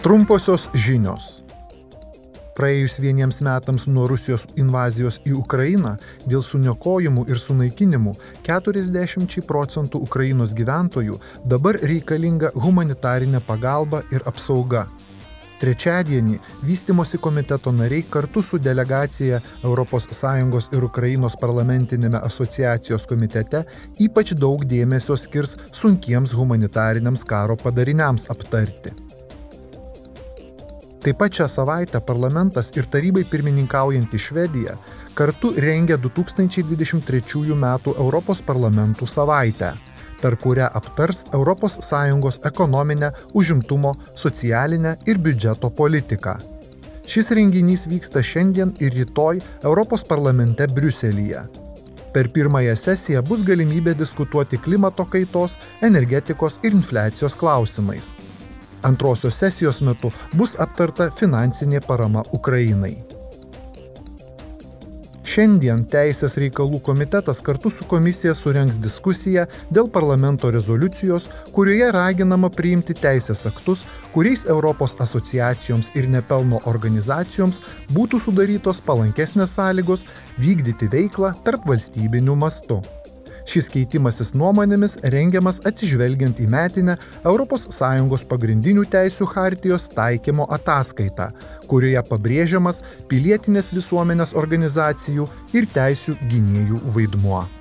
Trumposios žinios. Praėjus vieniems metams nuo Rusijos invazijos į Ukrainą, dėl suniokojimų ir sunaikinimų 40 procentų Ukrainos gyventojų dabar reikalinga humanitarinė pagalba ir apsauga. Trečiadienį vystimosi komiteto nariai kartu su delegacija ES ir Ukrainos parlamentinėme asociacijos komitete ypač daug dėmesio skirs sunkiems humanitariniams karo padariniams aptarti. Taip pat šią savaitę parlamentas ir tarybai pirmininkaujantį Švediją kartu rengia 2023 m. Europos parlamentų savaitę per kurią aptars ES ekonominę, užimtumo, socialinę ir biudžeto politiką. Šis renginys vyksta šiandien ir rytoj Europos parlamente Briuselyje. Per pirmąją sesiją bus galimybė diskutuoti klimato kaitos, energetikos ir infliacijos klausimais. Antrosios sesijos metu bus aptarta finansinė parama Ukrainai. Šiandien Teisės reikalų komitetas kartu su komisija surenks diskusiją dėl parlamento rezoliucijos, kurioje raginama priimti teisės aktus, kuriais Europos asociacijoms ir nepelno organizacijoms būtų sudarytos palankesnės sąlygos vykdyti veiklą tarp valstybinių mastų. Šis keitimasis nuomonėmis rengiamas atsižvelgiant į metinę ES pagrindinių teisių hartijos taikymo ataskaitą, kurioje pabrėžiamas pilietinės visuomenės organizacijų ir teisių gynėjų vaidmuo.